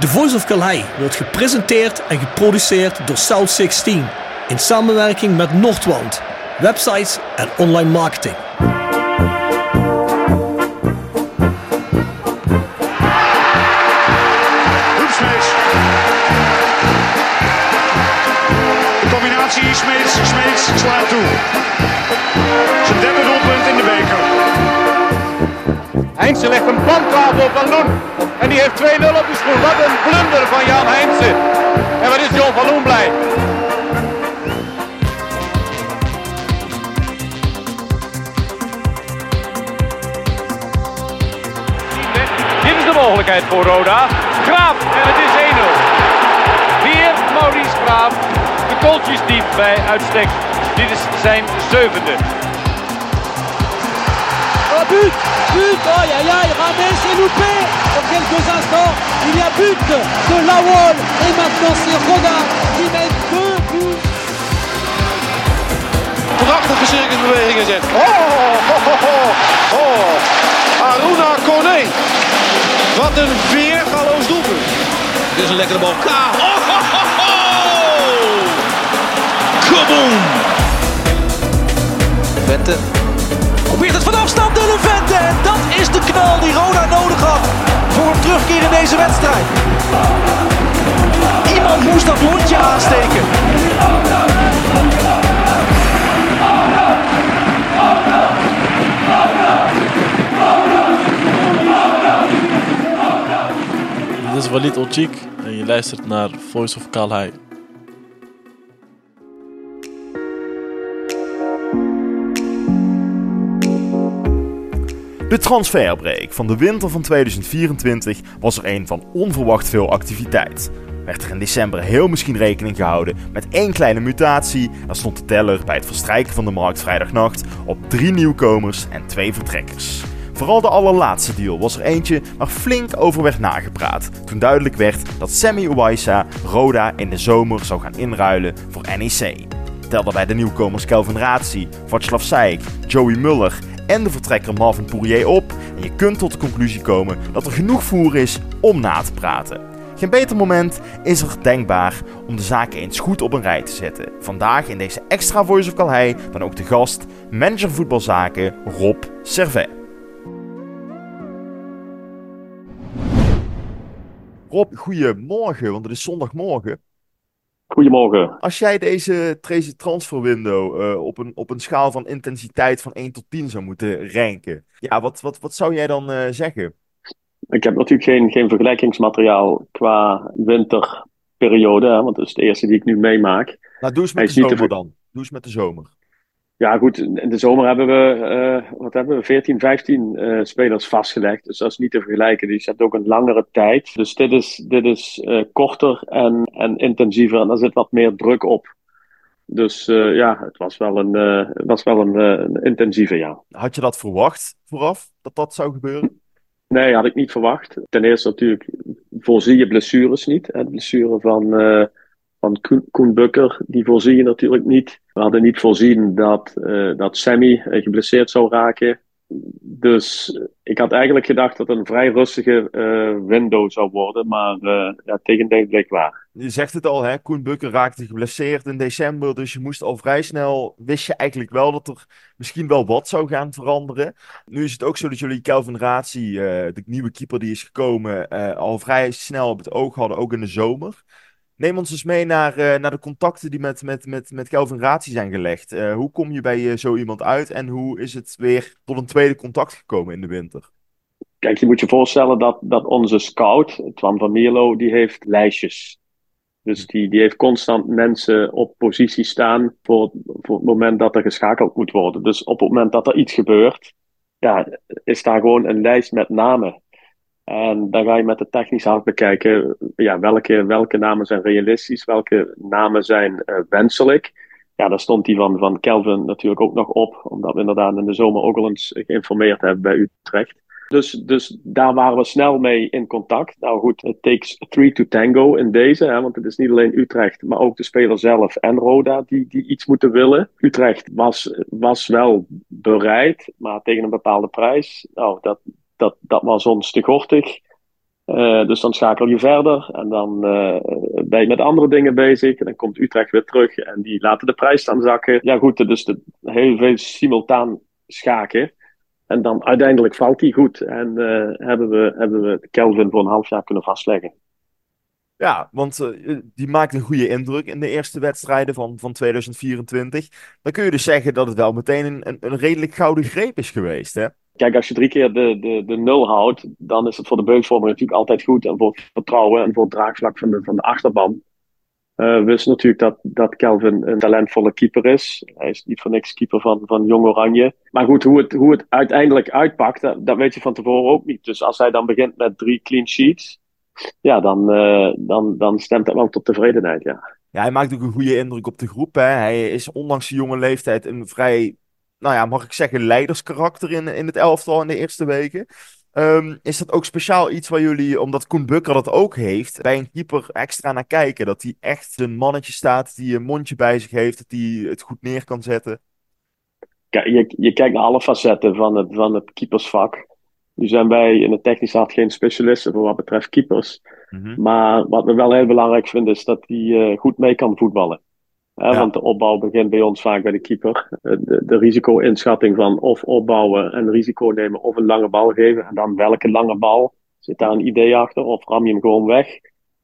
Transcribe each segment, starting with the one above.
The Voice of Calais wordt gepresenteerd en geproduceerd door South 16 in samenwerking met Noordwand, websites en online marketing. Combinatie Smeets, Smeets slaat toe. Zijn derde doelpunt in de beker. Heinze legt een planttafel op Van Loen. En die heeft 2-0 op de schoen. Wat een blunder van Jan Heinze. En wat is John van Loen blij. Dit is de mogelijkheid voor Roda. Graaf en het is 1-0. Weer Maurice Graaf. De kooltjesdief bij uitstek. Dit is zijn zevende. Oh but Aïe aïe aïe Rames est loupé Dans quelques instants, il y a but de Lawol Et maintenant c'est Roda qui met deux buts Prachtige circusbewegingen zet. Oh, oh, oh, oh, oh. Aruna Kone. Wat een weergaloos doelpunt. Dit is een lekkere bal. K. Oh, ho. Kaboom. Vente probeert het van afstand En dat is de knal die Roda nodig had voor een terugkeer in deze wedstrijd. Iemand moest dat hondje aansteken. Dit is Walid Olchik en je luistert naar Voice of Kalhai. De transferbreak van de winter van 2024 was er een van onverwacht veel activiteit. Werd er in december heel misschien rekening gehouden met één kleine mutatie, dan stond de teller bij het verstrijken van de markt vrijdagnacht op drie nieuwkomers en twee vertrekkers. Vooral de allerlaatste deal was er eentje waar flink over werd nagepraat toen duidelijk werd dat Sammy Uwaisa Roda in de zomer zou gaan inruilen voor NEC. Telde bij de nieuwkomers Kelvin Razi, Václav Seik, Joey Muller en de vertrekker Marvin Poirier op en je kunt tot de conclusie komen dat er genoeg voer is om na te praten. Geen beter moment is er denkbaar om de zaken eens goed op een rij te zetten. Vandaag in deze extra Voice of Calhei dan ook de gast, manager voetbalzaken Rob Servet. Rob, goedemorgen, want het is zondagmorgen. Goedemorgen. Als jij deze, deze transferwindow uh, op, een, op een schaal van intensiteit van 1 tot 10 zou moeten ranken, ja, wat, wat, wat zou jij dan uh, zeggen? Ik heb natuurlijk geen, geen vergelijkingsmateriaal qua winterperiode, hè, want dat is de eerste die ik nu meemaak. Nou, doe eens met de zomer te... dan. Doe eens met de zomer. Ja, goed. In de zomer hebben we, uh, wat hebben we, 14, 15 uh, spelers vastgelegd. Dus dat is niet te vergelijken. Die zet ook een langere tijd. Dus dit is, dit is uh, korter en, en intensiever. En daar zit wat meer druk op. Dus ja, het was wel een, was wel een, een intensieve, ja. Had je dat verwacht vooraf, dat dat zou gebeuren? Nee, had ik niet verwacht. Ten eerste natuurlijk voorzie je blessures niet. Hè. De blessure van, van Koen, Bukker, die voorzie je natuurlijk niet. We hadden niet voorzien dat, uh, dat Sammy uh, geblesseerd zou raken. Dus ik had eigenlijk gedacht dat het een vrij rustige uh, window zou worden, maar ja, tegendeel bleek waar. Je zegt het al, hè? Koen Bukker raakte geblesseerd in december, dus je moest al vrij snel, wist je eigenlijk wel dat er misschien wel wat zou gaan veranderen. Nu is het ook zo dat jullie Kelvin Razi, de nieuwe keeper die is gekomen, al vrij snel op het oog hadden, ook in de zomer. Neem ons eens mee naar, uh, naar de contacten die met, met, met, met Kelvin Ratie zijn gelegd. Uh, hoe kom je bij uh, zo iemand uit en hoe is het weer tot een tweede contact gekomen in de winter? Kijk, je moet je voorstellen dat, dat onze scout, Twan van Mierlo, die heeft lijstjes. Dus die, die heeft constant mensen op positie staan voor, voor het moment dat er geschakeld moet worden. Dus op het moment dat er iets gebeurt, ja, is daar gewoon een lijst met namen. En dan ga je met de technische hart bekijken, ja, welke, welke namen zijn realistisch, welke namen zijn uh, wenselijk. Ja, daar stond die van, van Kelvin natuurlijk ook nog op, omdat we inderdaad in de zomer ook al eens geïnformeerd hebben bij Utrecht. Dus, dus daar waren we snel mee in contact. Nou goed, het takes three to tango in deze, hè, want het is niet alleen Utrecht, maar ook de speler zelf en Roda die, die iets moeten willen. Utrecht was, was wel bereid, maar tegen een bepaalde prijs. Nou, dat, dat, dat was ons te gortig. dus dan schakel je verder en dan ben je met andere dingen bezig. En dan komt Utrecht weer terug en die laten de prijs staan zakken. Ja, goed, dus de, heel veel simultaan schaken. En dan uiteindelijk valt hij goed en hebben, we, hebben we Kelvin voor een half jaar kunnen vastleggen. Ja, want die maakt een goede indruk in de eerste wedstrijden van, van 2024. Dan kun je dus zeggen dat het wel meteen een, een, een redelijk gouden greep is geweest, hè? Kijk, als je drie keer de, de, de nul houdt, dan is het voor de beugvormer natuurlijk altijd goed. En voor het vertrouwen en voor het draagvlak van de, van de achterban. Uh, we natuurlijk dat, dat Kelvin een talentvolle keeper is. Hij is niet voor niks keeper van, van Jong Oranje. Maar goed, hoe het, hoe het uiteindelijk uitpakt, dat, weet je van tevoren ook niet. Dus als hij dan begint met drie clean sheets ja, dan, uh, dan, dan stemt dat wel tot tevredenheid, ja. Ja, hij maakt ook een goede indruk op de groep. Hè. Hij is ondanks zijn jonge leeftijd een vrij, nou ja, mag ik zeggen, leiderskarakter in, in het elftal in de eerste weken. Um, is dat ook speciaal iets waar jullie, omdat Koen Bukker dat ook heeft, bij een keeper extra naar kijken? Dat hij echt een mannetje staat, die een mondje bij zich heeft, dat hij het goed neer kan zetten? je, je kijkt naar alle facetten van het, van het keepersvak. Nu zijn wij in het technisch hart geen specialisten voor wat betreft keepers. Mhm. Maar wat we wel heel belangrijk vinden is dat hij uh, goed mee kan voetballen. Want de opbouw begint bij ons vaak bij de keeper. Eh, de, de risico-inschatting van of opbouwen en risico nemen of een lange bal geven. En dan welke lange bal? Zit daar een idee achter of ram je hem gewoon weg?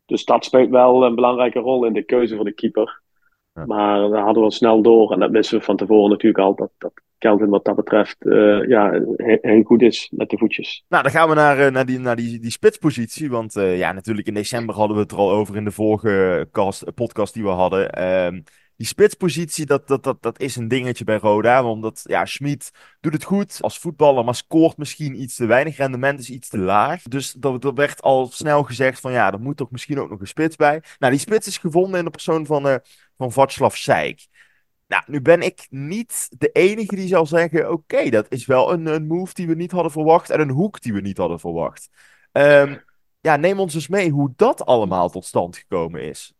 Dus dat speelt wel een belangrijke rol in de keuze voor de keeper. Maar daar hadden we snel door. En dat wisten we van tevoren natuurlijk al. Dat, dat Kelvin wat dat betreft uh, ja, heel, goed is met de voetjes. Nou, dan gaan we naar, uh, naar, die, naar die, die spitspositie. Want uh, ja, natuurlijk in december hadden we het er al over in de vorige cast, podcast die we hadden. Ehm, die spitspositie, dat, dat, dat, dat is een dingetje bij Roda. Omdat ja, Schmid doet het goed als voetballer, maar scoort misschien iets te weinig. Rendement is iets te laag. Dus er werd al snel gezegd van ja, er moet toch misschien ook nog een spits bij. Nou, die spits is gevonden in de persoon van, uh, van Václav Seik. Nou, nu ben ik niet de enige die zal zeggen: oké, dat is wel een, een move die we niet hadden verwacht en een hoek die we niet hadden verwacht. Um, ja, neem ons eens mee hoe dat allemaal tot stand gekomen is.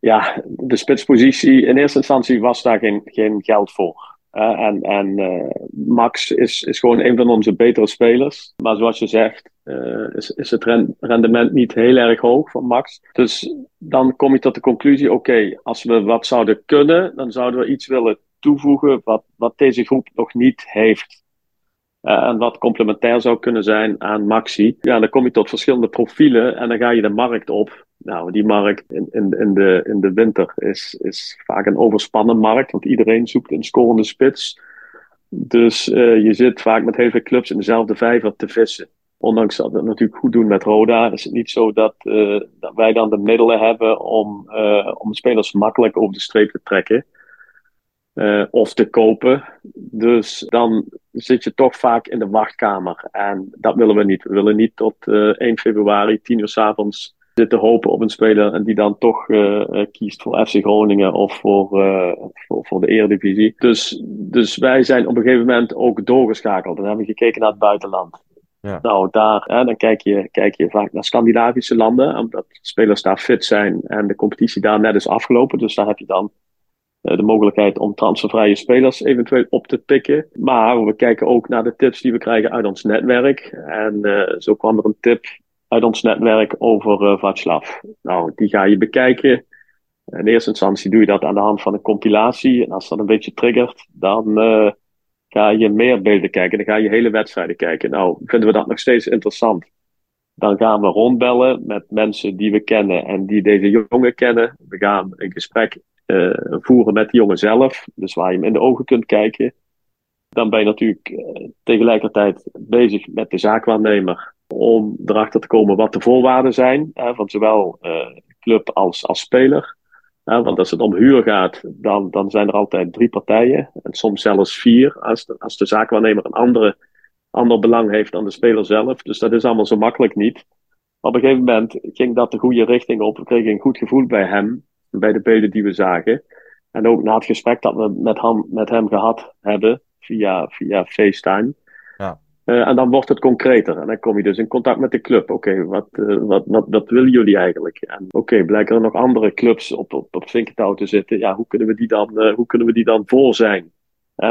Ja, de spitspositie in eerste instantie was daar geen, geen geld voor. Uh, en en uh, Max is, is gewoon een van onze betere spelers. Maar zoals je zegt, uh, is, is het rendement niet heel erg hoog van Max. Dus dan kom je tot de conclusie: oké, als we wat zouden kunnen, dan zouden we iets willen toevoegen wat, wat deze groep nog niet heeft. en wat complementair zou kunnen zijn aan Maxi. Ja, dan kom je tot verschillende profielen en dan ga je de markt op. Nou, die markt in, in, in, de, in de winter is, is vaak een overspannen markt, want iedereen zoekt een scorende spits. Dus uh, je zit vaak met heel veel clubs in dezelfde vijver te vissen. Ondanks dat we het natuurlijk goed doen met Roda, is het niet zo dat, dat wij dan de middelen hebben om, uh, om spelers makkelijk over de streep te trekken. of te kopen. Dus dan zit je toch vaak in de wachtkamer. En dat willen we niet. We willen niet tot 1 februari, 10 uur s avonds zitten hopen op een speler en die dan toch uh, kiest voor FC Groningen of voor, uh, voor, voor, de Eredivisie. Dus, dus wij zijn op een gegeven moment ook doorgeschakeld en hebben gekeken naar het buitenland. Ja. Nou, daar, hè, dan kijk je, kijk je vaak naar Scandinavische landen, omdat spelers daar fit zijn en de competitie daar net is afgelopen. Dus daar heb je dan de mogelijkheid om transfervrije spelers eventueel op te pikken. Maar we kijken ook naar de tips die we krijgen uit ons netwerk. En uh, zo kwam er een tip uit ons netwerk over uh, Václav. Nou, die ga je bekijken. In eerste instantie doe je dat aan de hand van een compilatie. En als dat een beetje triggert, dan uh, ga je meer beelden kijken. Dan ga je hele wedstrijden kijken. Nou, vinden we dat nog steeds interessant. Dan gaan we rondbellen met mensen die we kennen en die deze jongen kennen. We gaan een gesprek uh, voeren met die jongen zelf. Dus waar je hem in de ogen kunt kijken. Dan ben je natuurlijk tegelijkertijd bezig met de zaakwaarnemer om erachter te komen wat de voorwaarden zijn hè, van zowel uh, club als, als speler. want als het om huur gaat, dan, dan zijn er altijd drie partijen. En soms zelfs vier, als de, als de zaakwaarnemer een andere, ander belang heeft dan de speler zelf. Dus dat is allemaal zo makkelijk niet. Op een gegeven moment ging dat de goede richting op. We kregen een goed gevoel bij hem, bij de beelden die we zagen. En ook na het gesprek dat we met hem, met hem gehad hebben via, via FaceTime. Uh, en dan wordt het concreter. En dan kom je dus in contact met de club. Oké, wat, uh, wat, wat, willen jullie eigenlijk? En oké, blijken er nog andere clubs op, op, op Vinkentouw te zitten. Ja, hoe kunnen we die dan, uh, hoe kunnen we die dan voor zijn?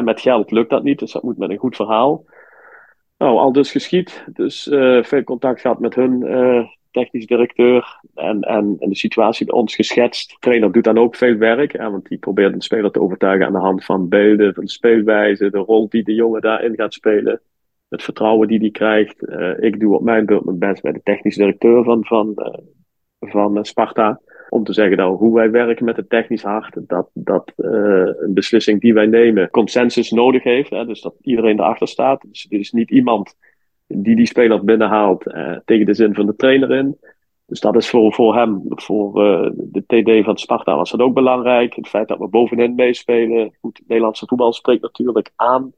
met geld lukt dat niet, dus dat moet met een goed verhaal. Nou, al dus geschied. Dus veel contact gehad met hun technisch directeur. En, en, en, de situatie bij ons geschetst. De trainer doet dan ook veel werk. Want die probeert een speler te overtuigen aan de hand van beelden, van de speelwijze, de rol die de jongen daarin gaat spelen. Het vertrouwen die die krijgt. Uh, ik doe op mijn beurt mijn best bij de technisch directeur van, van, van Sparta om te zeggen dat hoe wij werken met het technisch hart, dat, dat een beslissing die wij nemen consensus nodig heeft. Hè, dus dat iedereen erachter staat. Dus is niet iemand die die speler binnenhaalt tegen de zin van de trainer in. Dus dat is voor, voor hem, voor de TD van Sparta was dat ook belangrijk. Het feit dat we bovenin meespelen. Goed, het Nederlandse voetbal spreekt natuurlijk aan.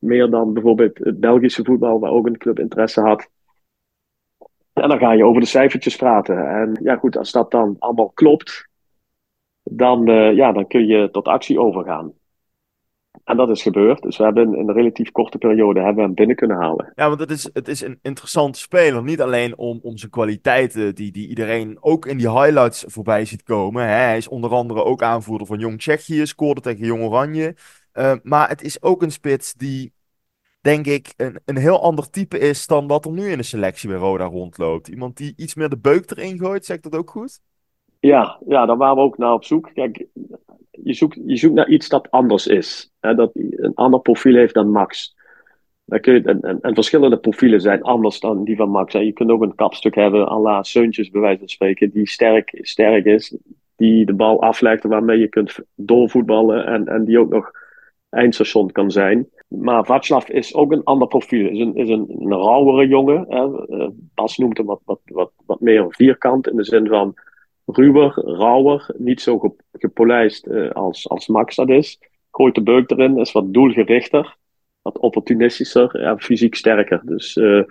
Meer dan bijvoorbeeld het Belgische voetbal, waar ook een club interesse had. En dan ga je over de cijfertjes praten. En ja, goed, als dat dan allemaal klopt, dan, uh, ja, dan kun je tot actie overgaan. En dat is gebeurd. Dus we hebben in een relatief korte periode hebben we hem binnen kunnen halen. Ja, want het is, het is een interessante speler. Niet alleen om, om zijn kwaliteiten, die, die iedereen ook in die highlights voorbij ziet komen. Hè. Hij is onder andere ook aanvoerder van Jong Tsjechië, scoorde tegen Jong Oranje. Uh, maar het is ook een spits die denk ik, een, een heel ander type is dan wat er nu in de selectie bij Roda rondloopt. Iemand die iets meer de beuk erin gooit, zegt dat ook goed? Ja, ja, daar waren we ook naar op zoek. Kijk, je zoekt, je zoekt naar iets dat anders is. Hè, dat een ander profiel heeft dan Max. Dan kun je, en, en, verschillende profielen zijn anders dan die van Max. je kunt ook een kapstuk hebben, à la Seuntjes bij wijze van spreken, die sterk, sterk is. Die de bal aflegt waarmee je kunt doorvoetballen en, en die ook nog eindstation kan zijn. Maar Václav is ook een ander profiel. Is een, is een, een rauwere jongen. Hè. Eh, Bas noemt hem wat, wat, wat, wat meer vierkant in de zin van ruwer, rauwer. Niet zo gepolijst uh, als, als Max dat is. Gooit de beuk erin, is wat doelgerichter. Wat opportunistischer en fysiek sterker. Dus uh,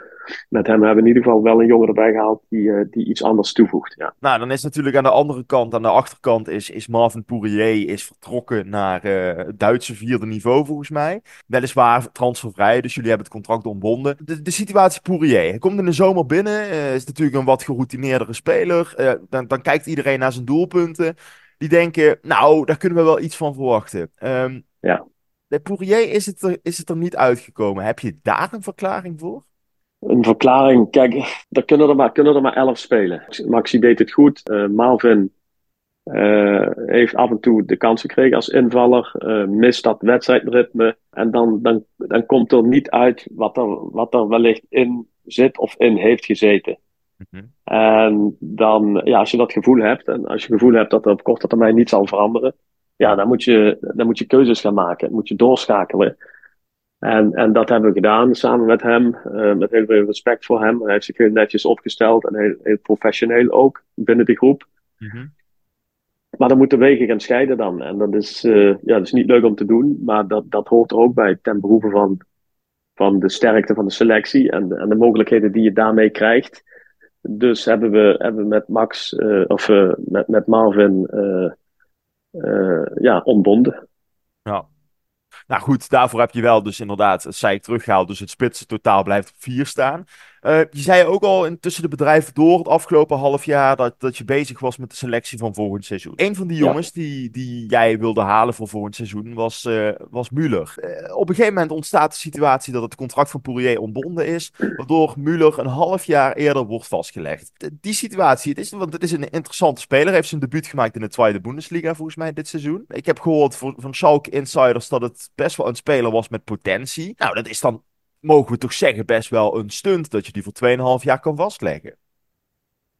met hem hebben we in ieder geval wel een jongen erbij gehaald die, uh, die iets anders toevoegt. Ja. Nou, dan is natuurlijk aan de andere kant, aan de achterkant, is, is Marvin Pourier is vertrokken naar uh, het Duitse vierde niveau volgens mij. Weliswaar transfervrij, dus jullie hebben het contract ontbonden. De, de situatie Pourier, hij komt in de zomer binnen, is natuurlijk een wat geroutineerdere speler. dan, dan kijkt iedereen naar zijn doelpunten. Die denken, nou, daar kunnen we wel iets van verwachten. Um, ja. Bij Pourier is het, er, is het er niet uitgekomen. Heb je daar een verklaring voor? Een verklaring, kijk, er kunnen er maar, kunnen er maar elf spelen. Maxi deed het goed. Uh, Marvin uh, heeft af en toe de kans gekregen als invaller. Uh, mist dat wedstrijdritme. En dan, dan, dan komt er niet uit wat er, wat er wellicht in zit of in heeft gezeten. Mm -hmm. En dan, ja, als je dat gevoel hebt, en als je het gevoel hebt dat er op korte termijn niet zal veranderen, ja, dan moet je, dan moet je keuzes gaan maken. Moet je doorschakelen. En, en dat hebben we gedaan samen met hem, uh, met heel veel respect voor hem. Hij heeft zich heel netjes opgesteld en heel, heel professioneel ook binnen de groep. Mm -hmm. Maar dan moeten wegen gaan scheiden dan. En dat is, uh, ja, dat is niet leuk om te doen, maar dat, dat hoort er ook bij ten behoeve van, van de sterkte van de selectie en, en de mogelijkheden die je daarmee krijgt. Dus hebben we, hebben met Max, uh, of met, met Marvin, ja, ontbonden. Ja. Nou goed, daarvoor heb je wel dus inderdaad zij teruggehaald. Dus het spitsen totaal blijft op 4 staan. Uh, je zei ook al in tussen de bedrijven door het afgelopen half jaar dat, dat je bezig was met de selectie van volgend seizoen. Een van die jongens ja. die, die jij wilde halen voor volgend seizoen was, uh, was Muller. Uh, op een gegeven moment ontstaat de situatie dat het contract van Poirier ontbonden is, waardoor Muller een half jaar eerder wordt vastgelegd. De, die situatie, het is, want het is een interessante speler, hij heeft zijn debuut gemaakt in de tweede Bundesliga volgens mij dit seizoen. Ik heb gehoord van, van Schalke Insiders dat het best wel een speler was met potentie. Nou, dat is dan mogen we toch zeggen, best wel een stunt dat je die voor 2,5 jaar kan vastleggen.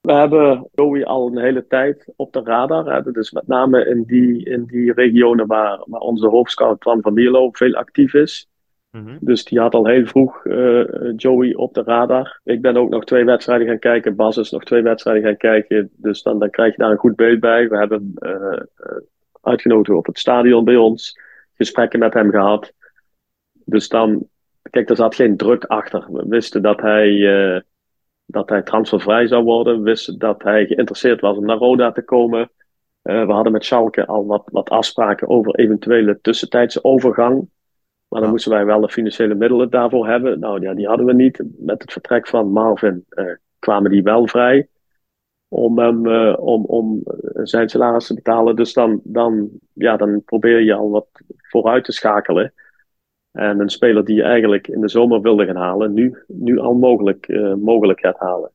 We hebben Joey al een hele tijd op de radar. Dus met name in die, in die regionen waar, waar onze hoofdscout Twan van Mierlo veel actief is. Mm -hmm. Dus die had al heel vroeg uh, Joey op de radar. Ik ben ook nog twee wedstrijden gaan kijken. Bas is nog twee wedstrijden gaan kijken. Dus dan, dan krijg je daar een goed beeld bij. We hebben uh, uitgenodigd op het stadion bij ons. Gesprekken met hem gehad. Dus dan Kijk, er zat geen druk achter. We wisten dat hij, uh, dat hij transfervrij zou worden. We wisten dat hij geïnteresseerd was om naar Roda te komen. Uh, we hadden met Schalke al wat, wat afspraken over eventuele tussentijdse overgang. Maar dan moesten wij wel de financiële middelen daarvoor hebben. Nou ja, die hadden we niet. Met het vertrek van Marvin uh, kwamen die wel vrij. Om, hem, om, om zijn salaris te betalen. Dus dan, dan, ja, dan probeer je al wat vooruit te schakelen. En een speler die je eigenlijk in de zomer wilde gaan halen, nu, nu al mogelijk, uh, mogelijk gaat halen.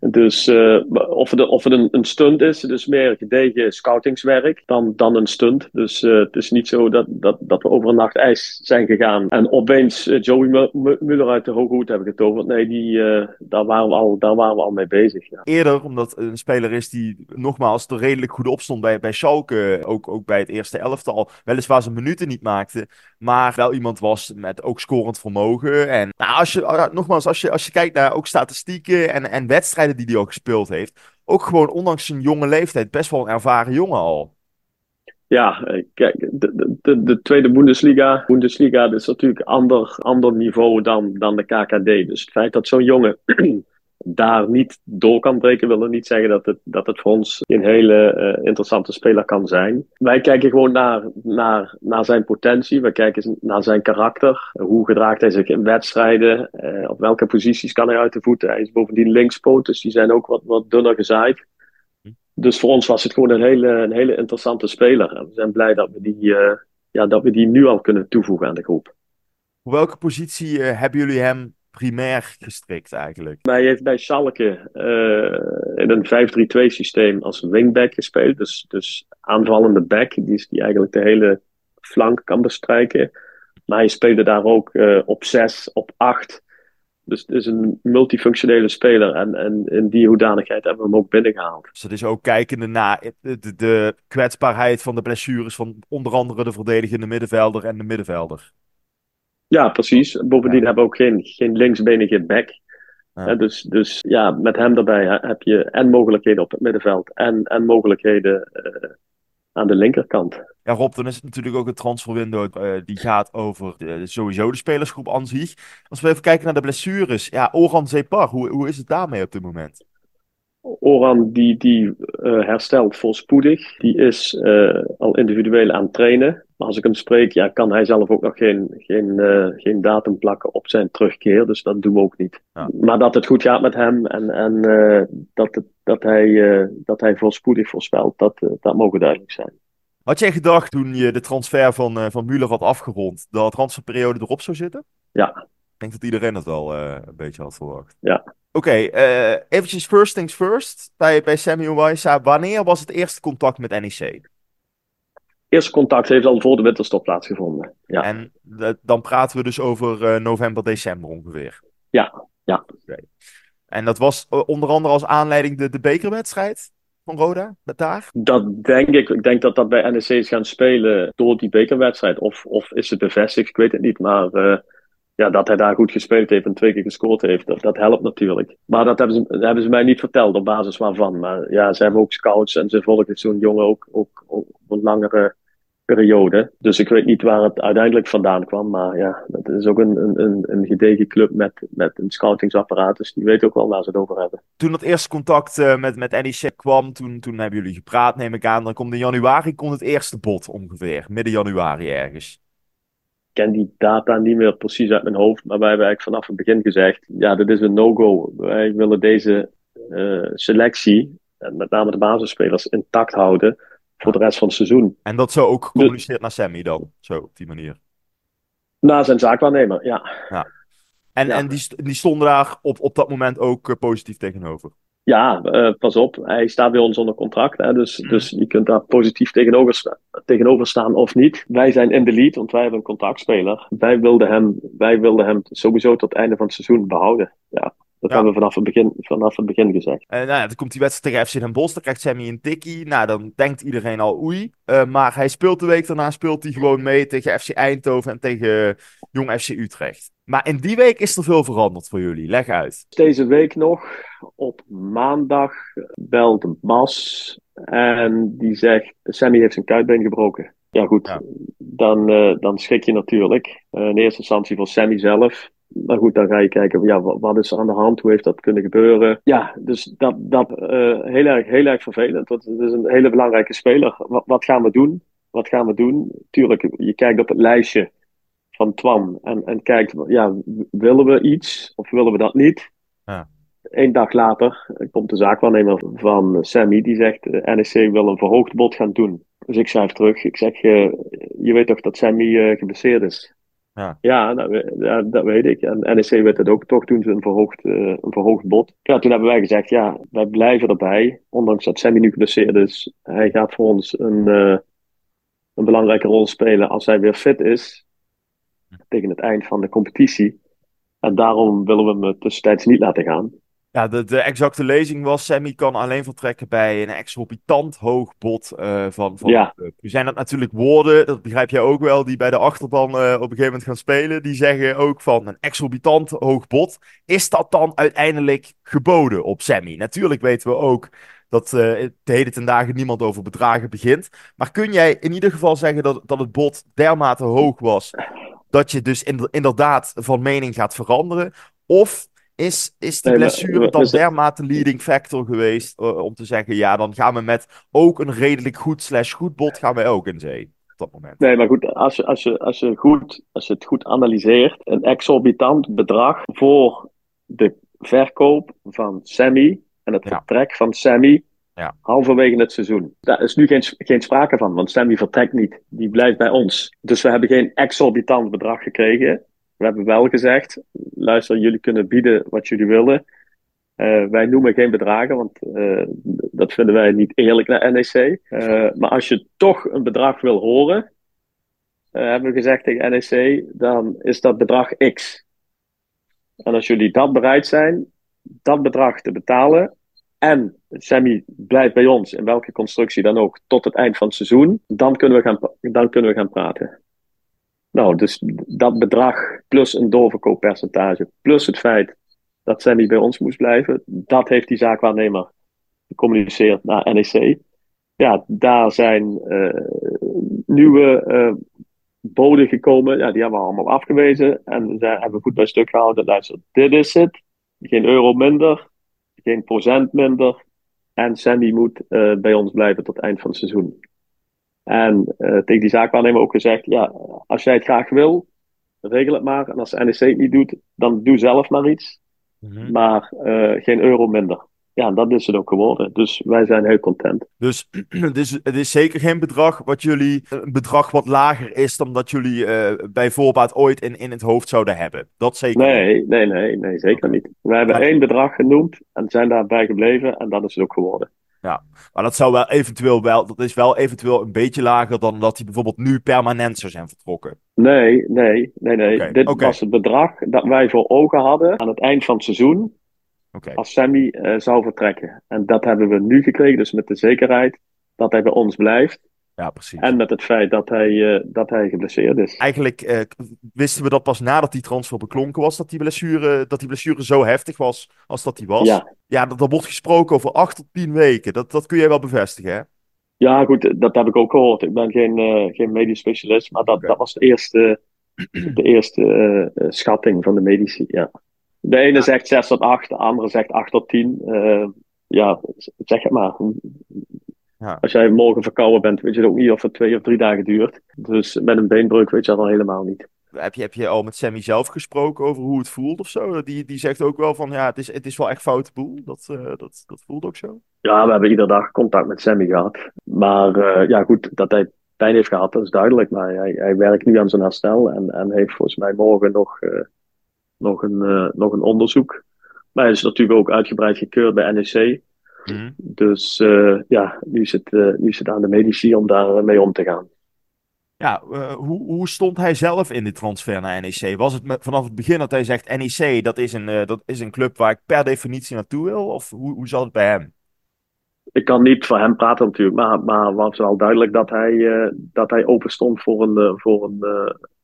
Dus uh, of het, of een, stunt is, dus meer gedegen scoutingswerk dan, dan een stunt. Dus uh, het is niet zo dat, dat, dat we over een nacht ijs zijn gegaan en opeens uh, Joey Muller uit de hoge hoed hebben getoverd. Nee, die, daar, waren we al, daar waren we al mee bezig. Ja. Eerder, omdat een speler is die nogmaals er redelijk goed op stond bij, bij Schalke, ook, ook bij het eerste elftal, weliswaar zijn minuten niet maakte, maar wel iemand was met ook scorend vermogen. En nou, als je, nogmaals, als je, als je kijkt naar ook statistieken en en wedstrijden die hij ook gespeeld heeft. Ook gewoon ondanks zijn jonge leeftijd best wel een ervaren jongen al. Ja, eh, kijk, de, de, de tweede Bundesliga, Bundesliga is natuurlijk ander, ander niveau dan, dan de KKD. Dus het feit dat zo'n jongen daar niet door kan breken, wil niet zeggen dat het, dat het voor ons een hele uh, interessante speler kan zijn. Wij kijken gewoon naar, naar, naar zijn potentie, we kijken naar zijn karakter. Hoe gedraagt hij zich in wedstrijden? Uh, op welke posities kan hij uit de voeten? Hij is bovendien linkspoot, dus die zijn ook wat, wat dunner gezaaid. Dus voor ons was het gewoon een hele, een hele interessante speler. We zijn blij dat we, die, uh, ja, dat we die nu al kunnen toevoegen aan de groep. Op welke positie hebben jullie hem primair gestrikt eigenlijk. Hij heeft bij Schalke uh, in een 5-3-2 systeem als wingback gespeeld. Dus, dus aanvallende back, die, is, die eigenlijk de hele flank kan bestrijken. Maar hij speelde daar ook uh, op 6, op 8. Dus het is een multifunctionele speler. En, en in die hoedanigheid hebben we hem ook binnengehaald. Dus dat is ook kijkende naar de, de, de kwetsbaarheid van de blessures van onder andere de verdedigende middenvelder en de middenvelder. Ja, precies. Bovendien hebben we ook geen, geen linksbenige back. dus, dus ja, met hem daarbij heb je en mogelijkheden op het middenveld en, en mogelijkheden uh, aan de linkerkant. Ja, Rob, dan is het natuurlijk ook een transferwindow uh, die gaat over de, sowieso de spelersgroep aan zich. Als we even kijken naar de blessures. Ja, Oran Zepar, hoe, hoe is het daarmee op dit moment? Oran die, die uh, herstelt voorspoedig. Die is al individueel aan het trainen. Maar als ik hem spreek, ja, kan hij zelf ook nog geen, geen, uh, geen datum plakken op zijn terugkeer. Dus dat doen we ook niet. Ja. Maar dat het goed gaat met hem en, en dat, het, dat, hij, dat hij voorspoedig voorspelt, dat, dat mogen duidelijk zijn. Had jij gedacht toen je de transfer van, van Müller had afgerond, dat de transferperiode erop zou zitten? Ja. Ik denk dat iedereen het wel een beetje had verwacht. Ja. Oké, okay, uh, eventjes first things first. Bij, bij Samuel Waisa, wanneer was het eerste contact met NEC? Eerste contact heeft al voor de winterstop plaatsgevonden. Ja. En dan praten we dus over uh, november, december ongeveer. Ja, ja. Okay. En dat was uh, onder andere als aanleiding de, de bekerwedstrijd van Roda met daar? Dat denk ik. Ik denk dat dat bij NEC is gaan spelen door die bekerwedstrijd. Of, of is het bevestigd? Ik weet het niet. Maar ja, dat hij daar goed gespeeld heeft en twee keer gescoord heeft, dat, dat helpt natuurlijk. Maar dat hebben, ze, hebben ze mij niet verteld op basis waarvan. Maar ja, ze hebben ook scouts en ze volgen zo'n jongen ook, ook, ook, op een langere periode. Dus ik weet niet waar het uiteindelijk vandaan kwam. Maar ja, dat is ook een, een, een gedegen club met, met een scoutingsapparaat. Dus die weet ook wel waar ze het over hebben. Toen dat eerste contact uh, met, met NEC kwam, toen, toen hebben jullie gepraat, neem ik aan. Dan komt in januari komt het eerste bod ongeveer. Midden januari ergens ken die data niet meer precies uit mijn hoofd, maar wij hebben eigenlijk vanaf het begin gezegd, ja, dit is een no-go. Wij willen deze uh, selectie, en met name de basisspelers, intact houden voor de rest van het seizoen. En dat zo ook gecommuniceerd naar Sammy dan, zo op die manier? Na zijn zaakwaarnemer, ja. ja. En, ja. en die, die stonden daar op, op dat moment ook uh, positief tegenover? Ja, uh, pas op. Hij staat bij ons onder contract. Hè, dus, mm. dus je kunt daar positief tegenover, sta tegenover staan of niet. Wij zijn in de lead, want wij hebben een contactspeler. Wij wilden hem, wij wilden hem sowieso tot het einde van het seizoen behouden. Ja. Dat ja. hebben we vanaf het begin, vanaf het begin gezegd. Uh, nou, dan komt die wedstrijd tegen FC Den Bosch. Dan krijgt Sammy een tikkie. Nou, dan denkt iedereen al oei. Uh, maar hij speelt de week daarna speelt hij gewoon mee tegen FC Eindhoven en tegen Jong FC Utrecht. Maar in die week is er veel veranderd voor jullie. Leg uit. Deze week nog, op maandag, belt Bas. En die zegt, Sammy heeft zijn kuitbeen gebroken. Ja goed, ja. Dan, uh, dan schrik je natuurlijk. in eerste instantie voor Sammy zelf. Maar goed, dan ga je kijken, ja, wat, wat, is er aan de hand? Hoe heeft dat kunnen gebeuren? Ja, dus dat, dat uh, heel, erg, heel erg vervelend. Dat is een hele belangrijke speler. Wat, wat gaan we doen? Wat gaan we doen? Tuurlijk, je kijkt op het lijstje van Twan en, en kijkt, ja, willen we iets of willen we dat niet? Ja. Eén dag later komt de zaakwaarnemer van Sammy, die zegt, NEC wil een verhoogd bod gaan doen. Dus ik schrijf terug, ik zeg, uh, je weet toch dat Sammy uh, geblesseerd is? Ja, ja dat, dat weet ik. En NEC weet het ook. Toch doen ze een verhoogd, eh, een verhoogd bod. Ja, toen hebben wij gezegd, ja, wij blijven erbij. Ondanks dat Sammy nu geblesseerd is. Hij gaat voor ons een, eh, een belangrijke rol spelen als hij weer fit is. Tegen het eind van de competitie. En daarom willen we hem tussentijds niet laten gaan. Ja de, de exacte lezing was: Sammy kan alleen vertrekken bij een exorbitant hoog bod eh, van, van Ja. Nu zijn dat natuurlijk woorden, dat begrijp jij ook wel, die bij de achterban eh, op een gegeven moment gaan spelen. Die zeggen ook van een exorbitant hoog bod. Is dat dan uiteindelijk geboden op Sammy? Natuurlijk weten we ook dat eh de heden ten dagen niemand over bedragen begint. Maar kun jij in ieder geval zeggen dat, dat het bod dermate hoog was dat je dus inder- inderdaad van mening gaat veranderen? Of is, is die Nee, blessure dan zijn- dermate leading factor geweest eh, om te zeggen, ja, dan gaan we met ook een redelijk goed slash goed bod gaan we ook in zee op dat moment. Nee, maar goed, als je, als je, als je, goed, als je het goed analyseert, een exorbitant bedrag voor de verkoop van Sammy en het Ja. vertrek van Sammy Ja. halverwege het seizoen. Daar is nu geen, geen sprake van, want Sammy vertrekt niet. Die blijft bij ons. Dus we hebben geen exorbitant bedrag gekregen. We hebben wel gezegd, luister, jullie kunnen bieden wat jullie willen. Eh, wij noemen geen bedragen, want eh, dat vinden wij niet eerlijk naar NEC. Eh, maar als je toch een bedrag wil horen, hebben we gezegd tegen NEC, dan is dat bedrag X. En als jullie dat bereid zijn, dat bedrag te betalen, en Sammy blijft bij ons, in welke constructie dan ook, tot het eind van het seizoen, dan kunnen we gaan, dan kunnen we gaan praten. Nou, dus dat bedrag plus een doorverkooppercentage, plus het feit dat Sammy bij ons moest blijven, dat heeft die zaakwaarnemer gecommuniceerd naar NEC. Ja, daar zijn eh, nieuwe eh, boden gekomen. Ja, die hebben we allemaal afgewezen. En ze hebben goed bij stuk gehouden. Luister, dit is het. Geen euro minder. Geen procent minder. En Sammy moet eh, bij ons blijven tot eind van het seizoen. En eh, tegen die zaakwaarnemer ook gezegd: ja, als jij het graag wil, regel het maar. En als NEC het niet doet, dan doe zelf maar iets. Maar eh, geen euro minder. Ja, dat is het ook geworden. Dus wij zijn heel content. Dus het is, het is zeker geen bedrag wat jullie, een bedrag wat lager is dan dat jullie eh, bij voorbaat ooit in, in het hoofd zouden hebben. Dat zeker niet. Nee, nee, nee, nee zeker niet. We hebben Ja. één bedrag genoemd en zijn daarbij gebleven en dat is het ook geworden. Maar dat zou wel eventueel wel, dat is wel eventueel een beetje lager dan dat hij bijvoorbeeld nu permanent zou zijn vertrokken. Nee, nee, nee, nee. Dit was het bedrag dat wij voor ogen hadden aan het eind van het seizoen als Sammy eh, zou vertrekken. En dat hebben we nu gekregen, dus met de zekerheid dat hij bij ons blijft. Ja, precies. En met het feit dat hij, eh, dat hij geblesseerd is. Eigenlijk eh, wisten we dat pas nadat die transfer beklonken was, dat die blessure, dat die blessure zo heftig was als dat die was. Ja. Ja, dat, er wordt gesproken over acht tot tien weken. Dat, dat kun jij wel bevestigen, hè? Ja, goed, dat heb ik ook gehoord. Ik ben geen, eh, geen medisch specialist, maar dat, dat was de eerste, de eerste eh, eh, schatting van de medici. Ja. De ene zegt 6 tot 8, de andere zegt 8 tot 10. Eh, ja, zeg het maar. Ja. Als jij morgen verkouden bent, weet je ook niet of het twee of drie dagen duurt. Dus met een beenbreuk weet je dat al helemaal niet. Heb je, heb je al met Sammy zelf gesproken over hoe het voelt of zo? Die, die zegt ook wel van, ja, het is, het is wel echt foute boel. Dat, eh, dat, dat voelt ook zo. Ja, we hebben iedere dag contact met Sammy gehad. Maar eh, ja, goed, dat hij pijn heeft gehad, dat is duidelijk. Maar hij, hij werkt nu aan zijn herstel en, en heeft volgens mij morgen nog, eh, nog, een, nog een onderzoek. Maar hij is natuurlijk ook uitgebreid gekeurd bij NEC. Dus eh, ja, nu is, het, eh, nu is het aan de medici om daar eh, mee om te gaan. Ja, hoe, hoe stond hij zelf in de transfer naar NEC? Was het met- vanaf het begin dat hij zegt NEC, dat is, een, dat is een club waar ik per definitie naartoe wil? Of hoe, hoe zat het bij hem? Ik kan niet voor hem praten natuurlijk, maar, maar was wel duidelijk dat hij, dat hij open stond voor een, voor een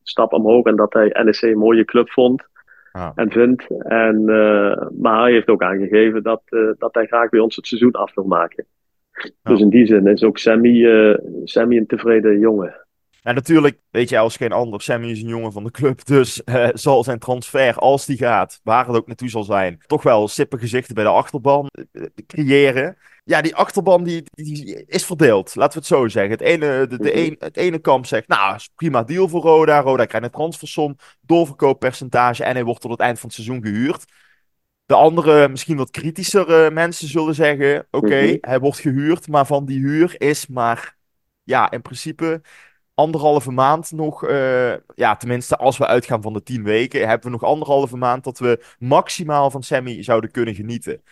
stap omhoog. En dat hij NEC een mooie club vond Ah. en vindt. En, eh, maar hij heeft ook aangegeven dat, eh, dat hij graag bij ons het seizoen af wil maken. Dus in die zin is ook Sammy, eh, Sammy een tevreden jongen. En natuurlijk, weet je als geen ander, Sammy is een jongen van de club. Dus zal zijn transfer, als die gaat, waar het ook naartoe zal zijn, toch wel sippe gezichten bij de achterban creëren. Ja, die achterban die, die is verdeeld, laten we het zo zeggen. Het ene, de, de Mhm. een, het ene kamp zegt, nou, is prima deal voor Roda. Roda krijgt een transfersom, doorverkooppercentage en hij wordt tot het eind van het seizoen gehuurd. De andere, misschien wat kritischer mensen zullen zeggen, oké, Mhm. hij wordt gehuurd, maar van die huur is maar, ja, in principe anderhalve maand nog, eh, ja, tenminste als we uitgaan van de tien weken, hebben we nog anderhalve maand dat we maximaal van Sammy zouden kunnen genieten.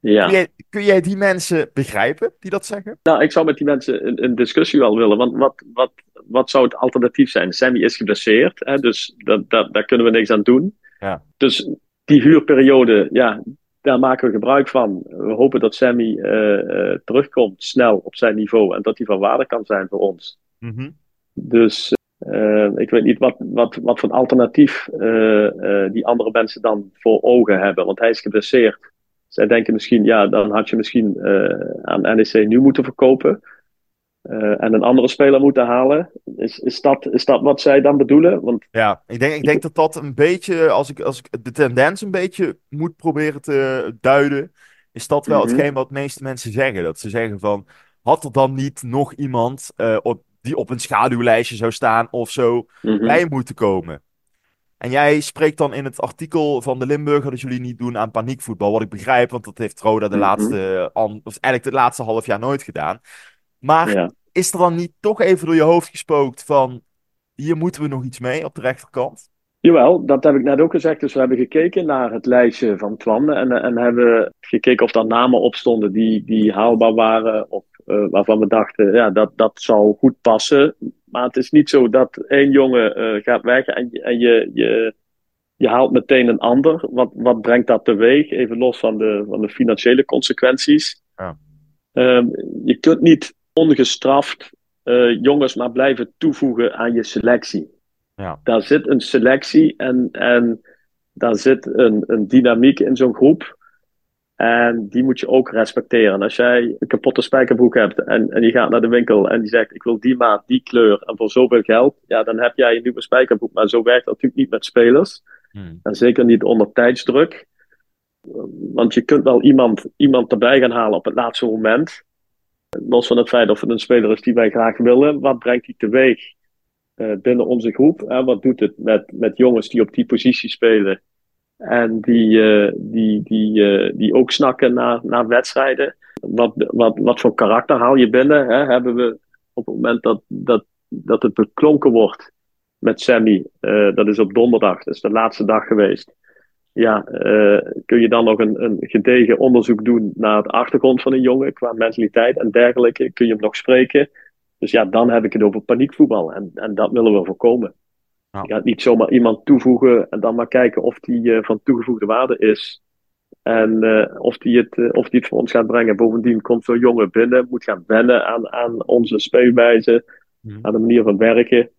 Ja. Kun, jij, kun jij die mensen begrijpen die dat zeggen? Nou, ik zou met die mensen een, een discussie wel willen. Want wat, wat, wat zou het alternatief zijn? Sammy is geblesseerd, hè, dus dat, dat, daar kunnen we niks aan doen. Ja. Dus die huurperiode, ja, daar maken we gebruik van. We hopen dat Sammy eh, eh, terugkomt snel op zijn niveau en dat hij van waarde kan zijn voor ons. Mhm. Dus eh, ik weet niet wat, wat, wat voor alternatief die andere mensen dan voor ogen hebben. Want hij is geblesseerd. Zij denken misschien, ja, dan had je misschien eh, aan NEC nu moeten verkopen. eh, en een andere speler moeten halen. Is, is, dat, is dat wat zij dan bedoelen? Want Ja, ik denk, ik denk dat dat een beetje, als ik, als ik de tendens een beetje moet proberen te duiden, is dat wel Mhm. hetgeen wat de meeste mensen zeggen. Dat ze zeggen van, had er dan niet nog iemand eh, op, die op een schaduwlijstje zou staan of zo mhm, bij moeten komen? En jij spreekt dan in het artikel van de Limburger dat jullie niet doen aan paniekvoetbal, wat ik begrijp, want dat heeft Roda de Mhm. laatste, of eigenlijk de laatste half jaar nooit gedaan. Maar ja. is er dan niet toch even door je hoofd gespookt van, hier moeten we nog iets mee op de rechterkant? Jawel, dat heb ik net ook gezegd. Dus we hebben gekeken naar het lijstje van Twan en, en hebben gekeken of daar namen op stonden die, die haalbaar waren. Of eh, waarvan we dachten, ja, dat, dat zou goed passen. Maar het is niet zo dat één jongen eh, gaat weg en, je- en je, je, je haalt meteen een ander. Wat, wat brengt dat teweeg? Even los van de, van de financiële consequenties. Ja. Ehm, je kunt niet ongestraft eh, jongens maar blijven toevoegen aan je selectie Ja. daar zit een selectie en, en daar zit een, een dynamiek in zo'n groep. En die moet je ook respecteren. En als jij een kapotte spijkerbroek hebt en, en je gaat naar de winkel en die zegt: Ik wil die maat, die kleur en voor zoveel geld. Ja, dan heb jij een nieuwe spijkerbroek. Maar zo werkt dat natuurlijk niet met spelers. Hmm. En zeker niet onder tijdsdruk. Want je kunt wel iemand, iemand erbij gaan halen op het laatste moment. Los van het feit of het een speler is die wij graag willen. Wat brengt hij teweeg binnen onze groep? Hè? Wat doet het met, met jongens die op die positie spelen? En die, eh, die, die, eh, die ook snakken naar, naar wedstrijden. Wat, wat, wat voor karakter haal je binnen? Hè? Hebben we op het moment dat, dat, dat het beklonken wordt met Sammy, eh, dat is op donderdag, dat is de laatste dag geweest. Ja, eh, kun je dan nog een, een gedegen onderzoek doen naar de achtergrond van een jongen qua mentaliteit en dergelijke? Kun je hem nog spreken? Dus ja, dan heb ik het over paniekvoetbal en, en dat willen we voorkomen. Ja. Je gaat niet zomaar iemand toevoegen en dan maar kijken of die eh, van toegevoegde waarde is. En eh, of, die het, eh, of die het voor ons gaat brengen. Bovendien komt zo'n jongen binnen, moet gaan wennen aan, aan onze speelwijze, Mhm. aan de manier van werken.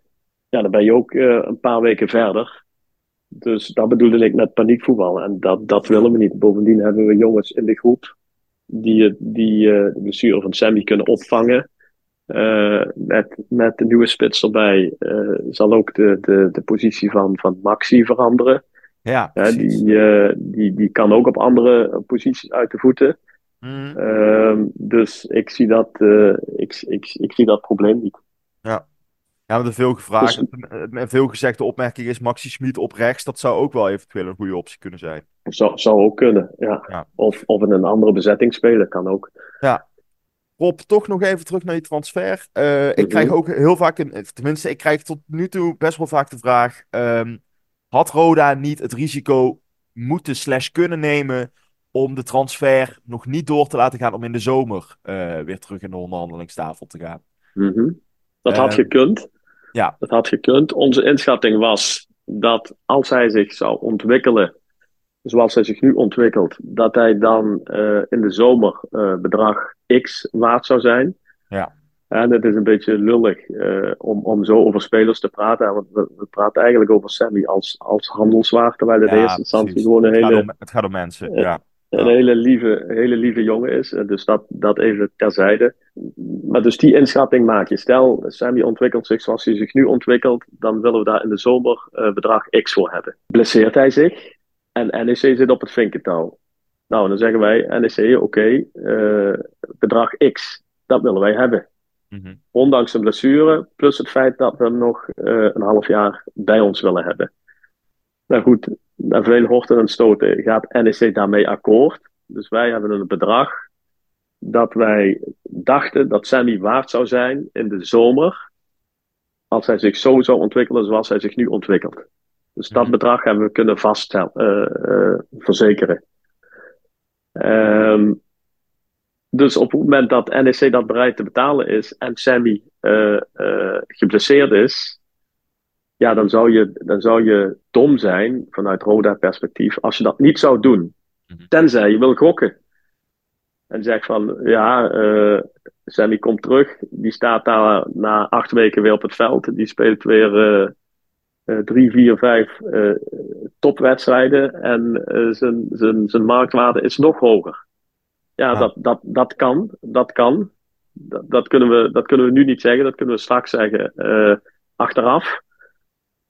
Ja, dan ben je ook een paar weken verder. Dus dat bedoelde ik met paniekvoetbal. En dat, dat willen we niet. Bovendien hebben we jongens in de groep die, die de blessure van Sammy kunnen opvangen. Eh, met, met de nieuwe spits erbij eh, zal ook de, de, de positie van, van Maxi veranderen. Ja, die, eh, die, die kan ook op andere posities uit de voeten. Ehm, dus ik zie, dat, ik, ik, ik zie dat probleem niet. Ja, met de veel gevraagd, Dus- met veel gezegde opmerking is Maxi Schmid op rechts. Dat zou ook wel eventueel een goede optie kunnen zijn. Zou, zou ook kunnen, ja. Ja. Of, of in een andere bezetting spelen, kan ook. Rob, toch nog even terug naar die transfer. Eh, ik Mhm. krijg ook heel vaak, een, tenminste, ik krijg tot nu toe best wel vaak de vraag: ehm, had Roda niet het risico moeten slash kunnen nemen om de transfer nog niet door te laten gaan om in de zomer eh, weer terug in de onderhandelingstafel te gaan? Mhm. Dat Eh, had gekund. ja. Dat had gekund. Onze inschatting was dat als hij zich zou ontwikkelen, zoals hij zich nu ontwikkelt, dat hij dan eh, in de zomer eh, bedrag X waard zou zijn. Ja. En het is een beetje lullig eh, om, om zo over spelers te praten. Want we, we praten eigenlijk over Sammy als, als handelswaar, terwijl het in eerste instantie gewoon een Het gaat hele om, het gaat om mensen. Ja. Ja. een Ja. hele lieve, hele lieve jongen is. Eh, Dus dat, dat even terzijde. Maar dus die inschatting maak je. Stel, Sammy ontwikkelt zich zoals hij zich nu ontwikkelt. Dan willen we daar in de zomer eh, bedrag X voor hebben. Blesseert hij zich en NEC zit op het vinkentouw. Nou, dan zeggen wij, NEC, oké, eh, bedrag X, dat willen wij hebben. Mhm. Ondanks een blessure, plus het feit dat we hem nog eh, een half jaar bij ons willen hebben. Nou goed, na veel horten en stoten gaat NEC daarmee akkoord. Dus wij hebben een bedrag dat wij dachten dat Sammy waard zou zijn in de zomer. als hij zich zo zou ontwikkelen zoals hij zich nu ontwikkelt. Dus dat Mhm. bedrag hebben we kunnen vaststellen, eh, eh, verzekeren. Ehm, dus op het moment dat NEC dat bereid te betalen is en Sammy eh, eh, geblesseerd is, ja, dan zou, je, dan zou je dom zijn vanuit Roda-perspectief als je dat niet zou doen. Mhm. Tenzij je wil gokken. En zegt van, ja, eh, Sammy komt terug. Die staat daar na acht weken weer op het veld. Die speelt weer drie, vier, vijf eh, topwedstrijden. En eh, zijn, zijn, zijn marktwaarde is nog hoger. Ja, Ja. Dat, dat, dat kan. Dat kan. Dat, dat, kunnen we, dat kunnen we nu niet zeggen. Dat kunnen we straks zeggen eh, achteraf.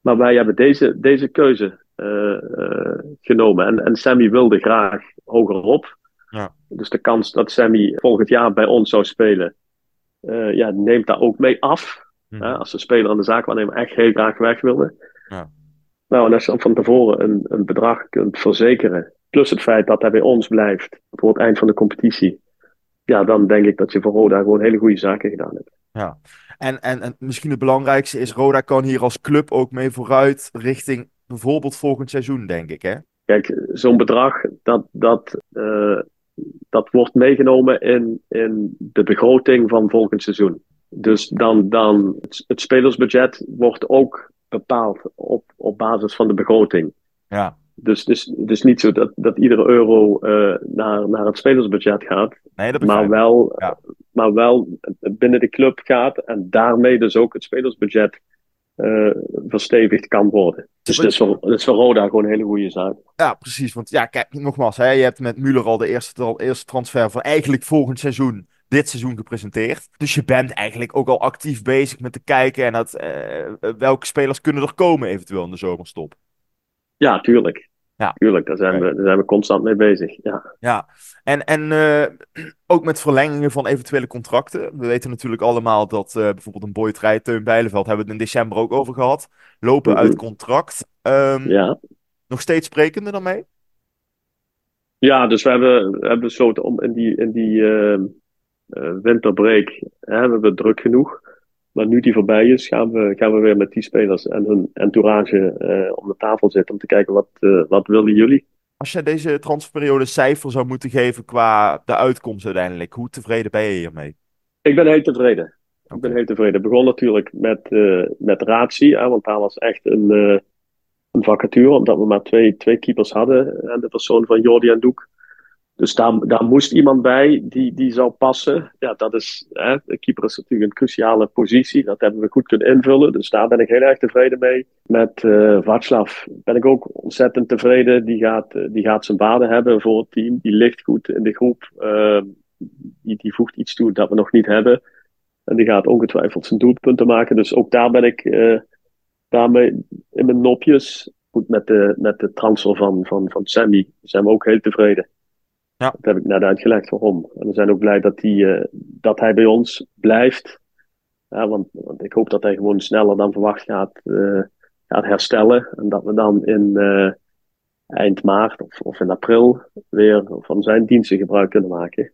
Maar wij hebben deze, deze keuze eh, eh, genomen. En, en Sammy wilde graag hogerop. Ja. Dus de kans dat Sammy volgend jaar bij ons zou spelen, eh, ja, neemt daar ook mee af. Mhm. Hè, als de speler aan de zaakwaarnemer echt heel graag weg wilde. Ja. Nou, en als je dan van tevoren een, een bedrag kunt verzekeren, plus het feit dat hij bij ons blijft voor het eind van de competitie, ja, dan denk ik dat je voor Roda gewoon hele goede zaken gedaan hebt. Ja. En, en, en misschien het belangrijkste is, Roda kan hier als club ook mee vooruit richting bijvoorbeeld volgend seizoen, denk ik, hè? Kijk, zo'n bedrag, dat, dat, eh, dat wordt meegenomen in, in de begroting van volgend seizoen. Dus dan, dan het, het spelersbudget wordt ook bepaald op, op basis van de begroting. Ja. Dus het is, het is niet zo dat, dat iedere euro eh, naar, naar het spelersbudget gaat, Nee, dat maar wel, Ja. maar wel binnen de club gaat en daarmee dus ook het spelersbudget eh, verstevigd kan worden. Dus dat is, voor, dat is voor Roda gewoon een hele goede zaak. Ja, precies. Want ja, kijk, nogmaals, hè, je hebt met Müller al de eerste, eerste transfer van eigenlijk volgend seizoen, dit seizoen gepresenteerd. Dus je bent eigenlijk ook al actief bezig met te kijken en dat, eh, welke spelers kunnen er komen eventueel in de zomerstop. Ja, tuurlijk. Ja. Tuurlijk, daar zijn, we, daar zijn we constant mee bezig. Ja. Ja, en, en eh, ook met verlengingen van eventuele contracten. We weten natuurlijk allemaal dat eh, bijvoorbeeld een Boyd Rij, Teun Bijleveld, hebben we het in december ook over gehad. Lopen Mhm. uit contract. Ehm, ja. Nog steeds sprekende daarmee? Ja, dus we hebben, we hebben besloten om in die, in die eh, eh, winterbreak, hè, we hebben druk genoeg. Maar nu die voorbij is, gaan we, gaan we weer met die spelers en hun entourage eh, om de tafel zitten om te kijken wat, eh, wat willen jullie. Als jij deze transferperiode cijfer zou moeten geven qua de uitkomst uiteindelijk, hoe tevreden ben je hiermee? Ik ben heel tevreden. Ik ben heel tevreden. Het begon natuurlijk met, eh met Ratie, want daar was echt een, een vacature, omdat we maar twee, twee keepers hadden. En de persoon van Jordi en Doek. Dus daar, daar moest iemand bij die, die zou passen. Ja, dat is, hè, de keeper is natuurlijk een cruciale positie. Dat hebben we goed kunnen invullen. Dus daar ben ik heel erg tevreden mee. Met eh Václav ben ik ook ontzettend tevreden. Die gaat, eh, die gaat zijn waarde hebben voor het team. Die ligt goed in de groep. Eh, die, die voegt iets toe dat we nog niet hebben. En die gaat ongetwijfeld zijn doelpunten maken. Dus ook daar ben ik eh, daarmee in mijn nopjes. Goed, met de, met de transfer van, van, van Sammy zijn we ook heel tevreden. Ja. Dat heb ik net uitgelegd waarom. En we zijn ook blij dat, die, eh, dat hij bij ons blijft. Ja, want, want ik hoop dat hij gewoon sneller dan verwacht gaat, eh, gaat herstellen. En dat we dan in eh, eind maart of, of in april weer van zijn diensten gebruik kunnen maken.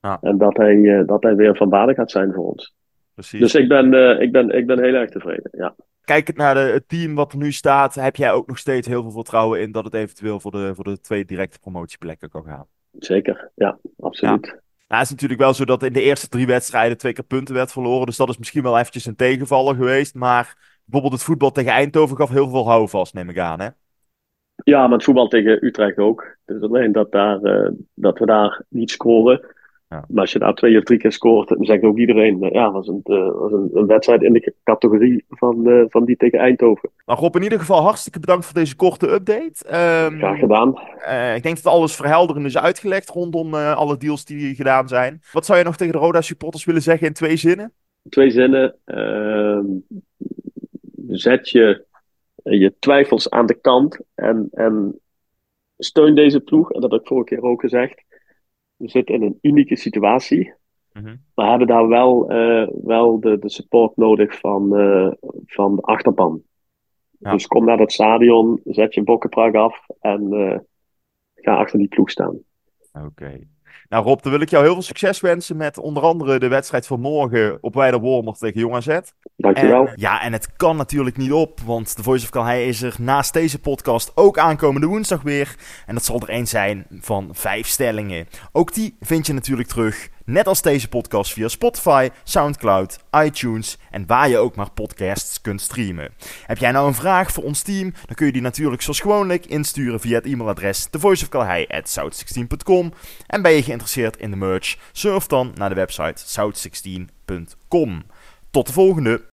Ja. En dat hij, dat hij weer van waarde gaat zijn voor ons. Precies. Dus ik ben, ik, ben, ik ben heel erg tevreden. Ja. Kijkend naar de, het team wat er nu staat, heb jij ook nog steeds heel veel vertrouwen in dat het eventueel voor de, voor de twee directe promotieplekken kan gaan? Zeker, ja, absoluut. Nou, het is natuurlijk wel zo dat in de eerste drie wedstrijden twee keer punten werd verloren. Dus dat is misschien wel eventjes een tegenvaller geweest. Maar bijvoorbeeld het voetbal tegen Eindhoven gaf heel veel houvast, neem ik aan. Hè? Ja, maar het voetbal tegen Utrecht ook. Dus alleen dat, daar, eh, dat we daar niet scoren. Ja. Maar als je daar twee of drie keer scoort, dan zegt ook iedereen, eh, ja, was een, eh, was een, een wedstrijd in de categorie van, eh, van die tegen Eindhoven. Maar Rob, in ieder geval hartstikke bedankt voor deze korte update. Ehm, Graag gedaan. eh, ik denk dat alles verhelderend is uitgelegd rondom alle deals die gedaan zijn. Wat zou je nog tegen de Roda supporters willen zeggen in twee zinnen? Twee zinnen. ehm, zet je, je twijfels aan de kant en, en steun deze ploeg. En dat heb ik vorige keer ook gezegd. We zitten in een unieke situatie. Mhm. We hebben daar wel, eh, wel de, de support nodig van, eh, van de achterban. Ja. Dus kom naar dat stadion, zet je bokkenprak af en eh, ga achter die ploeg staan. Oké. Nou Rob, dan wil ik jou heel veel succes wensen met onder andere de wedstrijd van morgen op Weiderwormer tegen Jong AZ. Dankjewel. En, ja, en het kan natuurlijk niet op, want de Voice of Calhei is er naast deze podcast ook aankomende woensdag weer. En dat zal er een zijn van vijf stellingen. Ook die vind je natuurlijk terug, net als deze podcast, via Spotify, Soundcloud, iTunes en waar je ook maar podcasts kunt streamen. Heb jij nou een vraag voor ons team, dan kun je die natuurlijk zoals gewoonlijk insturen via het e-mailadres thevoiceofcalhei@south16.com. En ben je geïnteresseerd in de merch, surf dan naar de website south16.com. Tot de volgende!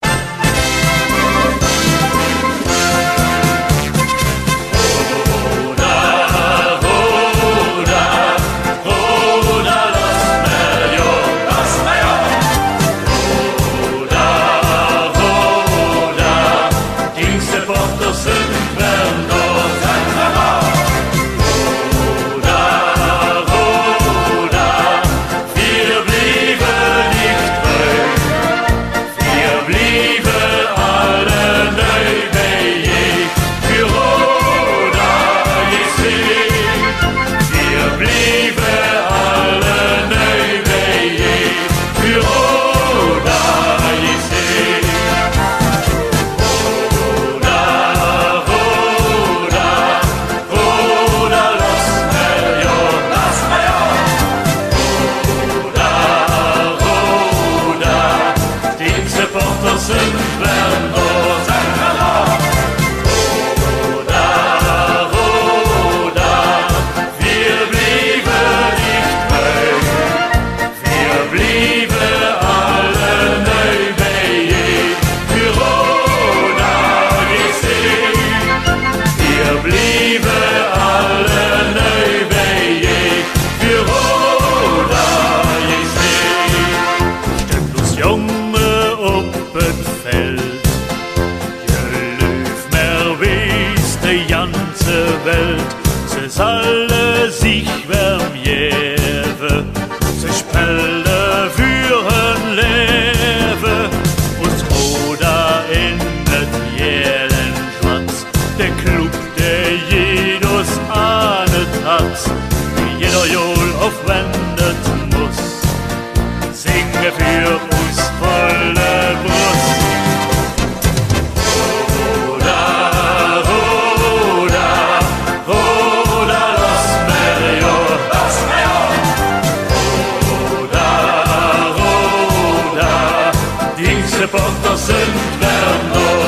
Santo, sempre amor.